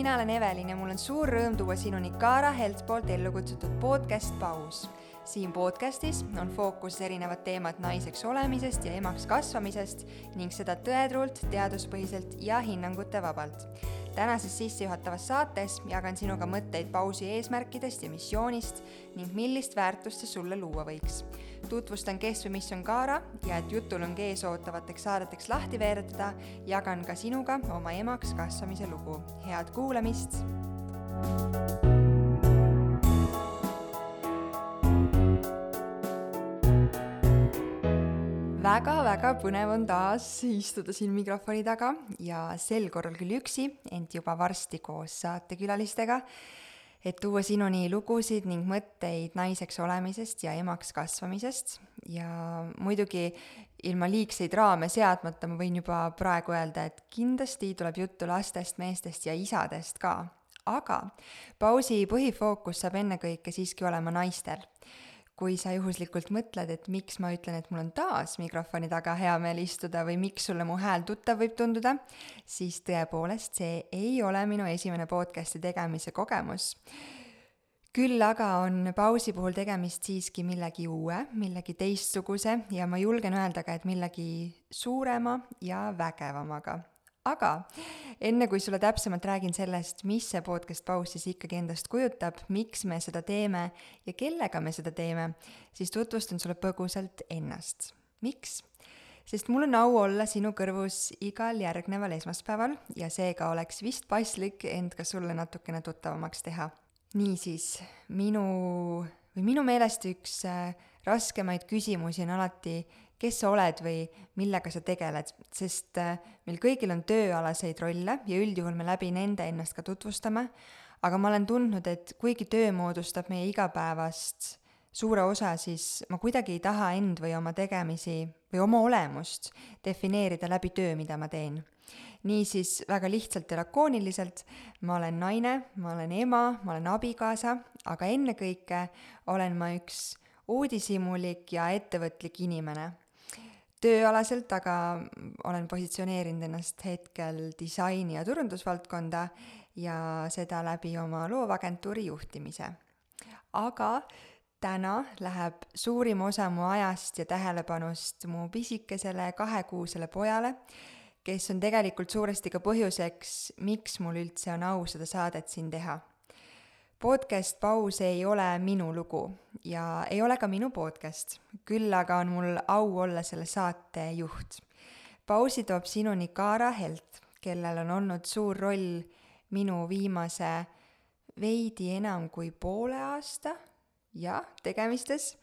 mina olen Evelin ja mul on suur rõõm tuua sinuni Kaara Helt poolt ellu kutsutud podcast Paus. siin podcastis on fookuses erinevad teemad naiseks olemisest ja emaks kasvamisest ning seda tõetruult, teaduspõhiselt ja hinnangute vabalt tänases sissejuhatavas saates jagan sinuga mõtteid pausi eesmärkidest ja missioonist ning millist väärtust see sulle luua võiks. Tutvustan, kes või mis on Kaara ja et jutulõng ees ootavateks saadeteks lahti veeretada, jagan ka sinuga oma emaks kasvamise lugu. head kuulamist! väga-väga põnev on taas istuda siin mikrofoni taga ja sel korral küll üksi, ent juba varsti koos saatekülalistega, et tuua sinuni lugusid ning mõtteid naiseks olemisest ja emaks kasvamisest ja muidugi ilma liigseid raame seadmata ma võin juba praegu öelda, et kindlasti tuleb juttu lastest, meestest ja isadest ka. aga pausi põhifookus saab ennekõike siiski olema naistel kui sa juhuslikult mõtled, et miks ma ütlen, et mul on taas mikrofoni taga hea meel istuda või miks sulle mu hääl tuttav võib tunduda, siis tõepoolest, see ei ole minu esimene podcasti tegemise kogemus. küll aga on pausi puhul tegemist siiski millegi uue, millegi teistsuguse ja ma julgen öelda ka, et millegi suurema ja vägevamaga aga enne kui sulle täpsemalt räägin sellest, mis see podcast paus siis ikkagi endast kujutab, miks me seda teeme ja kellega me seda teeme, siis tutvustan sulle põgusalt ennast. miks? sest mul on au olla sinu kõrvus igal järgneval esmaspäeval ja seega oleks vist paslik end ka sulle natukene tuttavamaks teha. niisiis, minu või minu meelest üks äh, raskemaid küsimusi on alati kes sa oled või millega sa tegeled, sest äh, meil kõigil on tööalaseid rolle ja üldjuhul me läbi nende ennast ka tutvustame, aga ma olen tundnud, et kuigi töö moodustab meie igapäevast suure osa, siis ma kuidagi ei taha end või oma tegemisi või oma olemust defineerida läbi töö, mida ma teen. niisiis väga lihtsalt ja lakooniliselt, ma olen naine, ma olen ema, ma olen abikaasa, aga ennekõike olen ma üks uudishimulik ja ettevõtlik inimene tööalaselt, aga olen positsioneerinud ennast hetkel disaini ja turundusvaldkonda ja seda läbi oma loovagentuuri juhtimise. aga täna läheb suurim osa mu ajast ja tähelepanust mu pisikesele kahekuusele pojale, kes on tegelikult suuresti ka põhjuseks, miks mul üldse on au seda saadet siin teha podcast Paus ei ole minu lugu ja ei ole ka minu podcast, küll aga on mul au olla selle saate juht. pausi toob sinuni Kaara Helt, kellel on olnud suur roll minu viimase veidi enam kui poole aasta, jah, tegemistes.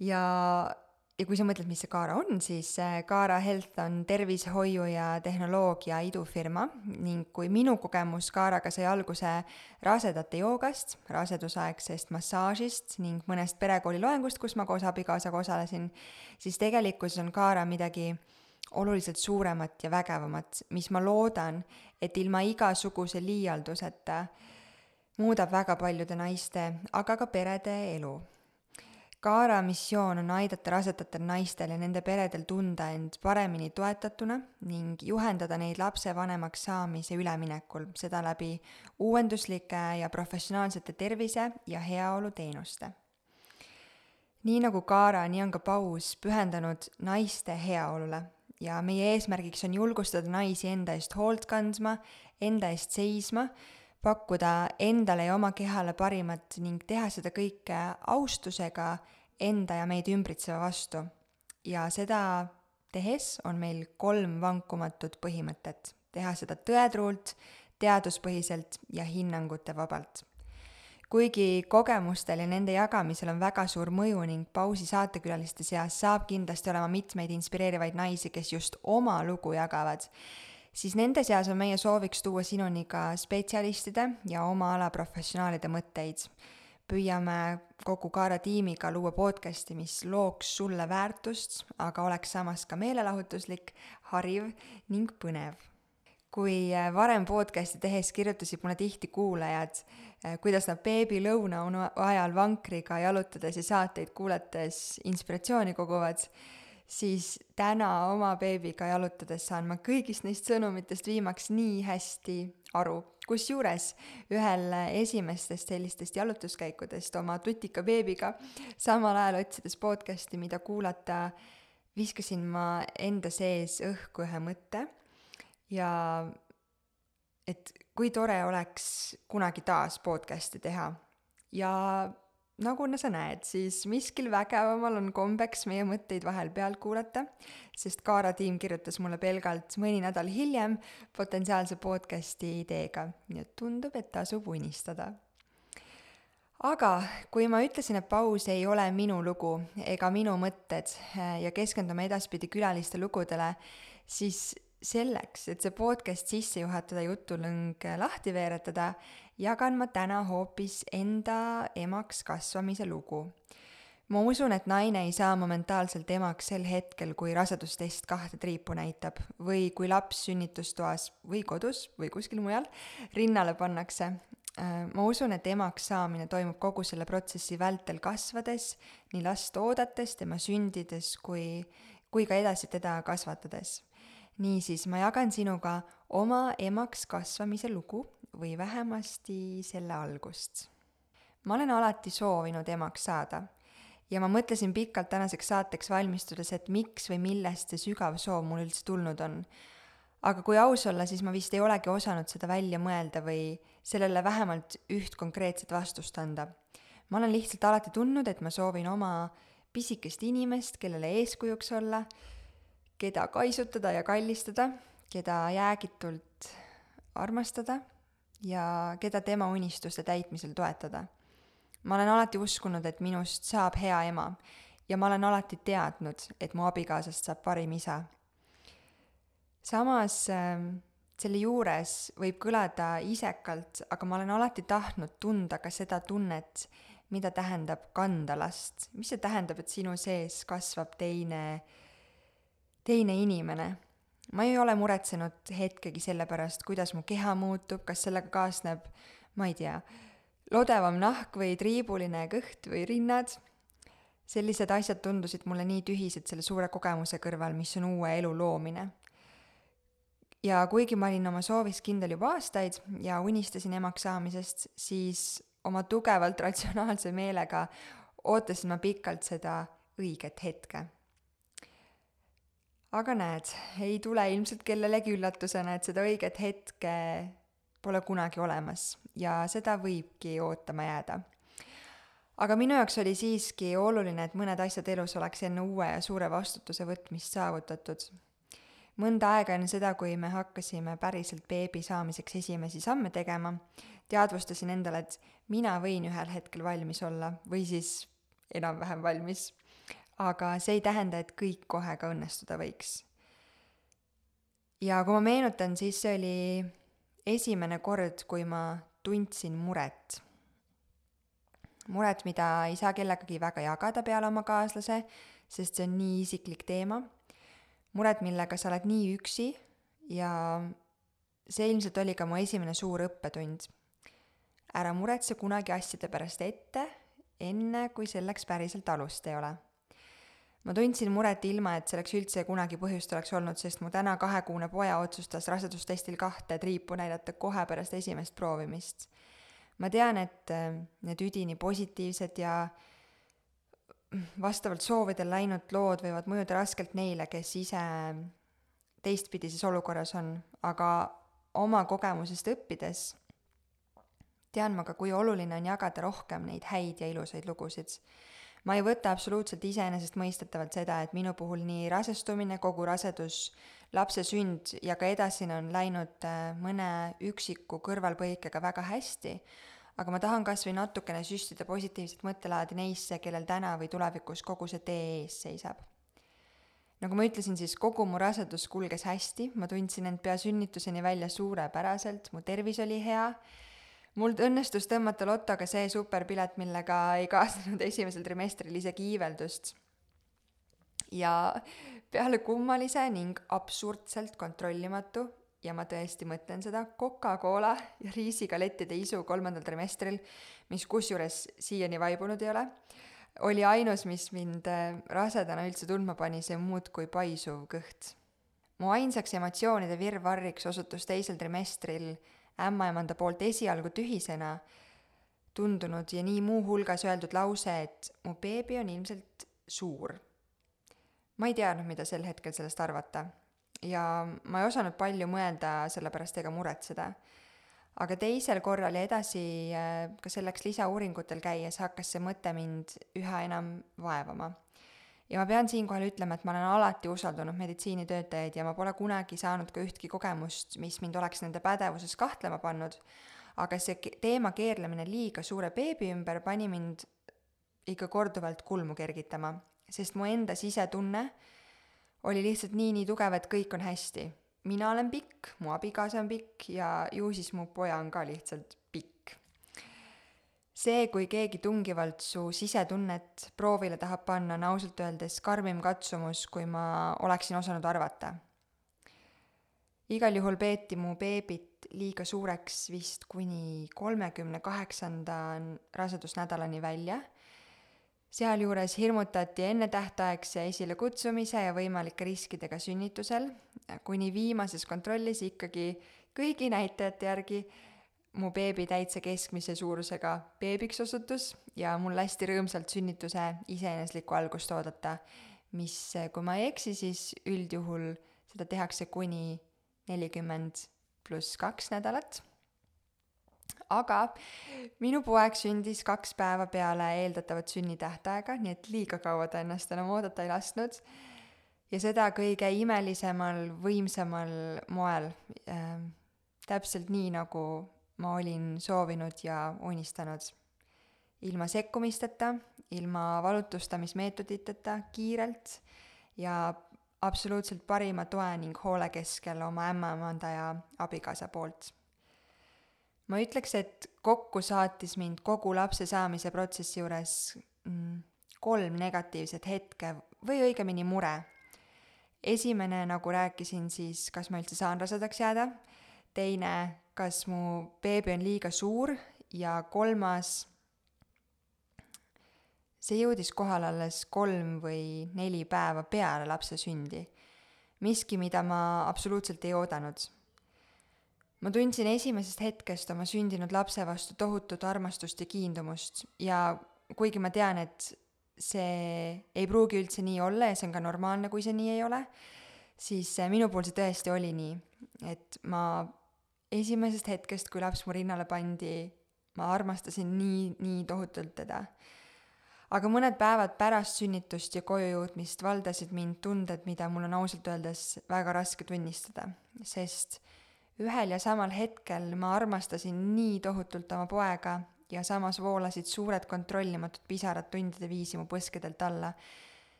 ja ja kui sa mõtled, mis see Kaara on, siis Kaara Health on tervishoiu ja tehnoloogia idufirma ning kui minu kogemus Kaaraga sai alguse rasedate joogast, rasedusaegsest massaažist ning mõnest perekooli loengust, kus ma koos abikaasaga osalesin, siis tegelikkuses on Kaara midagi oluliselt suuremat ja vägevamat, mis ma loodan, et ilma igasuguse liialduseta muudab väga paljude naiste, aga ka perede elu Kaara missioon on aidata rasedatel naistel ja nende peredel tunda end paremini toetatuna ning juhendada neid lapsevanemaks saamise üleminekul, seda läbi uuenduslike ja professionaalsete tervise- ja heaoluteenuste. nii nagu Kaara, nii on ka Paus pühendanud naiste heaolule ja meie eesmärgiks on julgustada naisi enda eest hoolt kandma, enda eest seisma pakkuda endale ja oma kehale parimat ning teha seda kõike austusega enda ja meid ümbritseva vastu. ja seda tehes on meil kolm vankumatut põhimõtet. teha seda tõetruult, teaduspõhiselt ja hinnangute vabalt. kuigi kogemustel ja nende jagamisel on väga suur mõju ning pausi saatekülaliste seas saab kindlasti olema mitmeid inspireerivaid naisi, kes just oma lugu jagavad, siis nende seas on meie sooviks tuua sinuni ka spetsialistide ja oma ala professionaalide mõtteid. Püüame kogu Kaara tiimiga luua podcast'i, mis looks sulle väärtust, aga oleks samas ka meelelahutuslik, hariv ning põnev. Kui äh, varem podcast'i tehes kirjutasid mulle tihti kuulajad, äh, kuidas nad beebilõunaunu ajal vankriga jalutades ja saateid kuulates inspiratsiooni koguvad, siis täna oma beebiga jalutades saan ma kõigist neist sõnumitest viimaks nii hästi aru. kusjuures ühel esimestest sellistest jalutuskäikudest oma tutika beebiga, samal ajal otsides podcast'i, mida kuulata, viskasin ma enda sees õhku ühe mõtte ja et kui tore oleks kunagi taas podcast'i teha ja nagu sa näed, siis miskil vägevamal on kombeks meie mõtteid vahel pealt kuulata, sest Kaara tiim kirjutas mulle pelgalt mõni nädal hiljem potentsiaalse podcast'i ideega, nii et tundub, et tasub unistada. aga kui ma ütlesin, et paus ei ole minu lugu ega minu mõtted eh, ja keskendume edaspidi külaliste lugudele, siis selleks, et see podcast sisse juhatada, jutulõng lahti veeretada, jagan ma täna hoopis enda emaks kasvamise lugu. ma usun, et naine ei saa momentaalselt emaks sel hetkel, kui rasedustest kahte triipu näitab või kui laps sünnitustoas või kodus või kuskil mujal rinnale pannakse. Ma usun, et emaks saamine toimub kogu selle protsessi vältel kasvades, nii last oodates, tema sündides kui, kui ka edasi teda kasvatades niisiis, ma jagan sinuga oma emaks kasvamise lugu või vähemasti selle algust. ma olen alati soovinud emaks saada ja ma mõtlesin pikalt tänaseks saateks valmistudes, et miks või millest see sügav soov mul üldse tulnud on. aga kui aus olla, siis ma vist ei olegi osanud seda välja mõelda või sellele vähemalt üht konkreetset vastust anda. ma olen lihtsalt alati tundnud, et ma soovin oma pisikest inimest, kellele eeskujuks olla keda kaisutada ja kallistada, keda jäägitult armastada ja keda tema unistuste täitmisel toetada. ma olen alati uskunud, et minust saab hea ema ja ma olen alati teadnud, et mu abikaasast saab parim isa. samas ähm, selle juures võib kõlada isekalt, aga ma olen alati tahtnud tunda ka seda tunnet, mida tähendab kanda last, mis see tähendab, et sinu sees kasvab teine teine inimene. Ma ei ole muretsenud hetkegi selle pärast, kuidas mu keha muutub, kas sellega kaasneb, ma ei tea, lodevam nahk või triibuline kõht või rinnad. sellised asjad tundusid mulle nii tühised selle suure kogemuse kõrval, mis on uue elu loomine. ja kuigi ma olin oma soovis kindel juba aastaid ja unistasin emaks saamisest, siis oma tugevalt ratsionaalse meelega ootasin ma pikalt seda õiget hetke aga näed, ei tule ilmselt kellelegi üllatusena, et seda õiget hetke pole kunagi olemas ja seda võibki ootama jääda. aga minu jaoks oli siiski oluline, et mõned asjad elus oleks enne uue ja suure vastutuse võtmist saavutatud. mõnda aega enne seda, kui me hakkasime päriselt beebi saamiseks esimesi samme tegema, teadvustasin endale, et mina võin ühel hetkel valmis olla või siis enam-vähem valmis aga see ei tähenda, et kõik kohe ka õnnestuda võiks. ja kui ma meenutan, siis see oli esimene kord, kui ma tundsin muret. muret, mida ei saa kellegagi väga jagada peale oma kaaslase, sest see on nii isiklik teema. muret, millega sa oled nii üksi ja see ilmselt oli ka mu esimene suur õppetund. ära muretse kunagi asjade pärast ette, enne kui selleks päriselt alust ei ole ma tundsin muret ilma, et selleks üldse kunagi põhjust oleks olnud, sest mu täna kahekuune poja otsustas rasedustestil kahte triipu näidata kohe pärast esimest proovimist. ma tean, et äh, need üdini positiivsed ja vastavalt soovidel läinud lood võivad mõjuda raskelt neile, kes ise teistpidises olukorras on, aga oma kogemusest õppides tean ma ka, kui oluline on jagada rohkem neid häid ja ilusaid lugusid ma ei võta absoluutselt iseenesestmõistetavalt seda, et minu puhul nii rasestumine, kogu rasedus, lapse sünd ja ka edasine on läinud äh, mõne üksiku kõrvalpõikega väga hästi, aga ma tahan kas või natukene süstida positiivset mõttelaadi neisse, kellel täna või tulevikus kogu see tee ees seisab. nagu ma ütlesin, siis kogu mu rasedus kulges hästi, ma tundsin end pea sünnituseni välja suurepäraselt, mu tervis oli hea mul õnnestus tõmmata lotoga see superpilet, millega ei kaasnenud esimesel trimestril isegi iiveldust. ja peale kummalise ning absurdselt kontrollimatu ja ma tõesti mõtlen seda, Coca-Cola ja riisigalettide isu kolmandal trimestril, mis kusjuures siiani vaibunud ei ole, oli ainus, mis mind äh, rasedana üldse tundma pani, see muudkui paisuv kõht. mu ainsaks emotsioonide virvarriks osutus teisel trimestril ämmaemanda poolt esialgu tühisena tundunud ja nii muuhulgas öeldud lause, et mu beebi on ilmselt suur. ma ei teadnud, mida sel hetkel sellest arvata ja ma ei osanud palju mõelda selle pärast ega muretseda. aga teisel korral ja edasi äh, ka selleks lisauuringutel käies hakkas see mõte mind üha enam vaevama. Ja ma pean siinkohal ütlema, et ma olen alati usaldanud meditsiinitöötajaid ja ma pole kunagi saanud ka ühtki kogemust, mis mind oleks nende pädevuses kahtlema pannud, aga see teema keerlemine liiga suure beebi ümber pani mind ikka korduvalt kulmu kergitama, sest mu enda sisetunne oli lihtsalt nii, nii tugev, et kõik on hästi. mina olen pikk, mu abikaasa on pikk ja ju siis mu poja on ka lihtsalt. See, kui keegi tungivalt su sisetunnet proovile tahab panna, on ausalt öeldes karmim katsumus, kui ma oleksin osanud arvata. igal juhul peeti mu beebit liiga suureks vist kuni kolmekümne kaheksanda rasedusnädalani välja sealjuures hirmutati ennetähtaegse esilekutsumise ja võimalike riskidega sünnitusel, kuni viimases kontrollis ikkagi kõigi näitajate järgi mu beebi täitsa keskmise suurusega beebiks osutus ja mul lasti rõõmsalt sünnituse iseeneslikku algust oodata, mis, kui ma ei eksi, siis üldjuhul seda tehakse kuni nelikümmend pluss kaks nädalat aga minu poeg sündis kaks päeva peale eeldatavat sünnitähtaega, nii et liiga kaua ta ennast enam oodata ei lasknud. ja seda kõige imelisemal, võimsamal moel äh,. täpselt nii, nagu ma olin soovinud ja unistanud. ilma sekkumisteta, ilma valutustamismeetoditeta, kiirelt ja absoluutselt parima toe ning hoole keskel oma ämmaemanda ja abikaasa poolt ma ütleks, et kokku saatis mind kogu lapse saamise protsessi juures mm, kolm negatiivset hetke või õigemini mure. esimene, nagu rääkisin, siis kas ma üldse saan rasedaks jääda, teine, kas mu beebi on liiga suur ja kolmas, see jõudis kohale alles kolm või neli päeva peale lapse sündi. miski, mida ma absoluutselt ei oodanud ma tundsin esimesest hetkest oma sündinud lapse vastu tohutut armastust ja kiindumust ja kuigi ma tean, et see ei pruugi üldse nii olla ja see on ka normaalne, kui see nii ei ole, siis minu puhul see tõesti oli nii, et ma esimesest hetkest, kui laps mu rinnale pandi, ma armastasin nii, nii tohutult teda. aga mõned päevad pärast sünnitust ja koju jõudmist valdasid mind tunded, mida mul on ausalt öeldes väga raske tunnistada, sest ühel ja samal hetkel ma armastasin nii tohutult oma poega ja samas voolasid suured kontrollimatud pisarad tundide viisi mu põskedelt alla,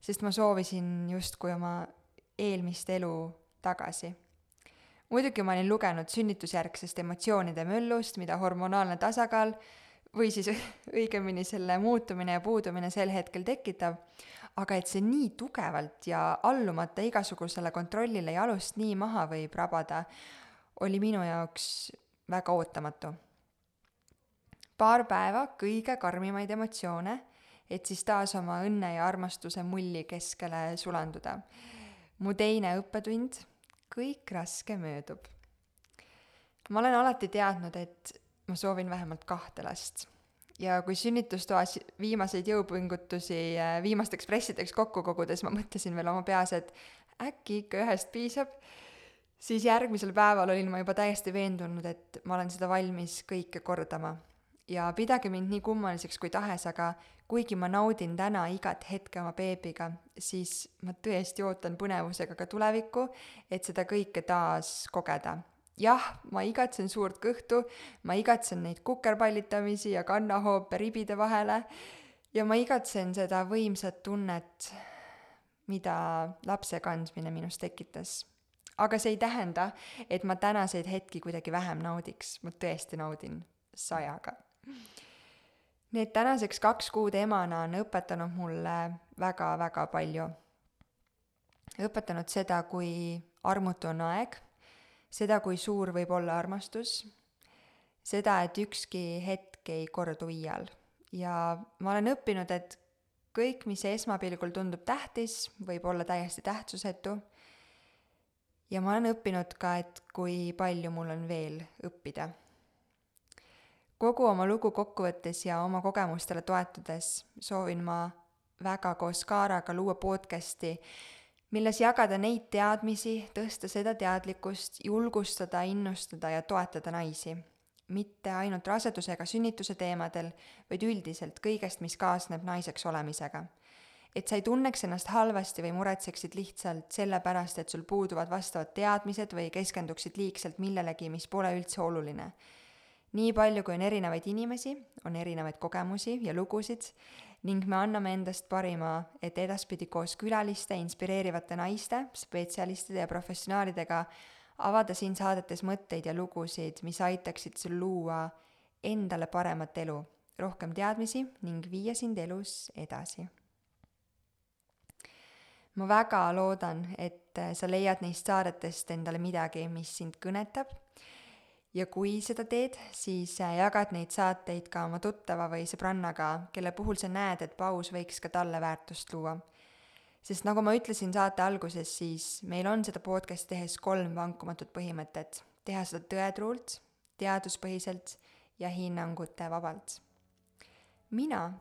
sest ma soovisin justkui oma eelmist elu tagasi. Muidugi ma olin lugenud sünnitusjärgsest emotsioonide möllust, mida hormonaalne tasakaal või siis õigemini selle muutumine ja puudumine sel hetkel tekitab, aga et see nii tugevalt ja allumata igasugusele kontrollile jalust nii maha võib rabada, oli minu jaoks väga ootamatu. paar päeva kõige karmimaid emotsioone, et siis taas oma õnne ja armastuse mulli keskele sulanduda. mu teine õppetund, kõik raske möödub. ma olen alati teadnud, et ma soovin vähemalt kahte last ja kui sünnitustoas viimaseid jõupingutusi äh, viimasteks pressideks kokku kogudes, ma mõtlesin veel oma peas, et äkki ikka ühest piisab siis järgmisel päeval olin ma juba täiesti veendunud, et ma olen seda valmis kõike kordama. Ja pidage mind nii kummaliseks kui tahes, aga kuigi ma naudin täna igat hetke oma beebiga, siis ma tõesti ootan põnevusega ka tulevikku, et seda kõike taas kogeda. jah, ma igatsen suurt kõhtu, ma igatsen neid kukerpallitamisi ja kannahoope ribide vahele ja ma igatsen seda võimsat tunnet, mida lapse kandmine minus tekitas aga see ei tähenda, et ma tänaseid hetki kuidagi vähem naudiks, ma tõesti naudin sajaga. Need tänaseks kaks kuud emana on õpetanud mulle väga-väga palju. õpetanud seda, kui armutu on aeg, seda, kui suur võib olla armastus, seda, et ükski hetk ei kordu iial ja ma olen õppinud, et ükskõik, mis esmapilgul tundub tähtis, võib olla täiesti tähtsusetu. ja ma olen õppinud ka, et kui palju mul on veel õppida. Kogu oma lugu kokku võttes ja oma kogemustele toetudes soovin ma väga koos Kaaraga luua podcasti, milles jagada neid teadmisi, tõsta seda teadlikkust, julgustada, innustada ja toetada naisi mitte ainult raseduse ega sünnituse teemadel, vaid üldiselt kõigest, mis kaasneb naiseks olemisega. et sa ei tunneks ennast halvasti või muretseksid lihtsalt sellepärast, et sul puuduvad vastavad teadmised või keskenduksid liigselt millelegi, mis pole üldse oluline. Nii palju, kui on erinevaid inimesi, on erinevaid kogemusi ja lugusid ning me anname endast parima, et edaspidi koos külaliste, inspireerivate naiste, spetsialistide ja professionaalidega avada siin saadetes mõtteid ja lugusid, mis aitaksid sul luua endale paremat elu, rohkem teadmisi ning viia sind elus edasi. ma väga loodan, et sa leiad neist saadetest endale midagi, mis sind kõnetab ja kui seda teed, siis jagad neid saateid ka oma tuttava või sõbrannaga, kelle puhul sa näed, et paus võiks ka talle väärtust luua sest nagu ma ütlesin saate alguses, siis meil on seda podcast'i tehes kolm vankumatut põhimõtet. teha seda tõetruult, teaduspõhiselt ja hinnangute vabalt. mina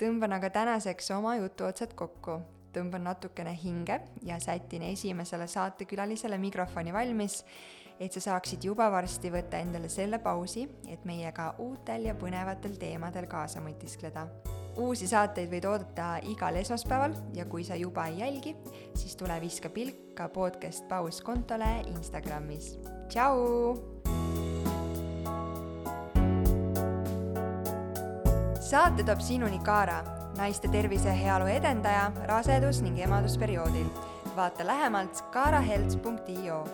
tõmban aga tänaseks oma jutu otsad kokku, tõmban natukene hinge ja sätin esimesele saatekülalisele mikrofoni valmis, et sa saaksid juba varsti võtta endale selle pausi, et meiega uutel ja põnevatel teemadel kaasa mõtiskleda uusi saateid võid oodata igal esmaspäeval ja kui sa juba ei jälgi, siis tule viska pilk ka podcast Paus kontole Instagramis. tšau! saate toob sinuni Kaara, naiste tervise ja heaolu edendaja rasedus- ning emadusperioodil. vaata lähemalt kaarahelts.io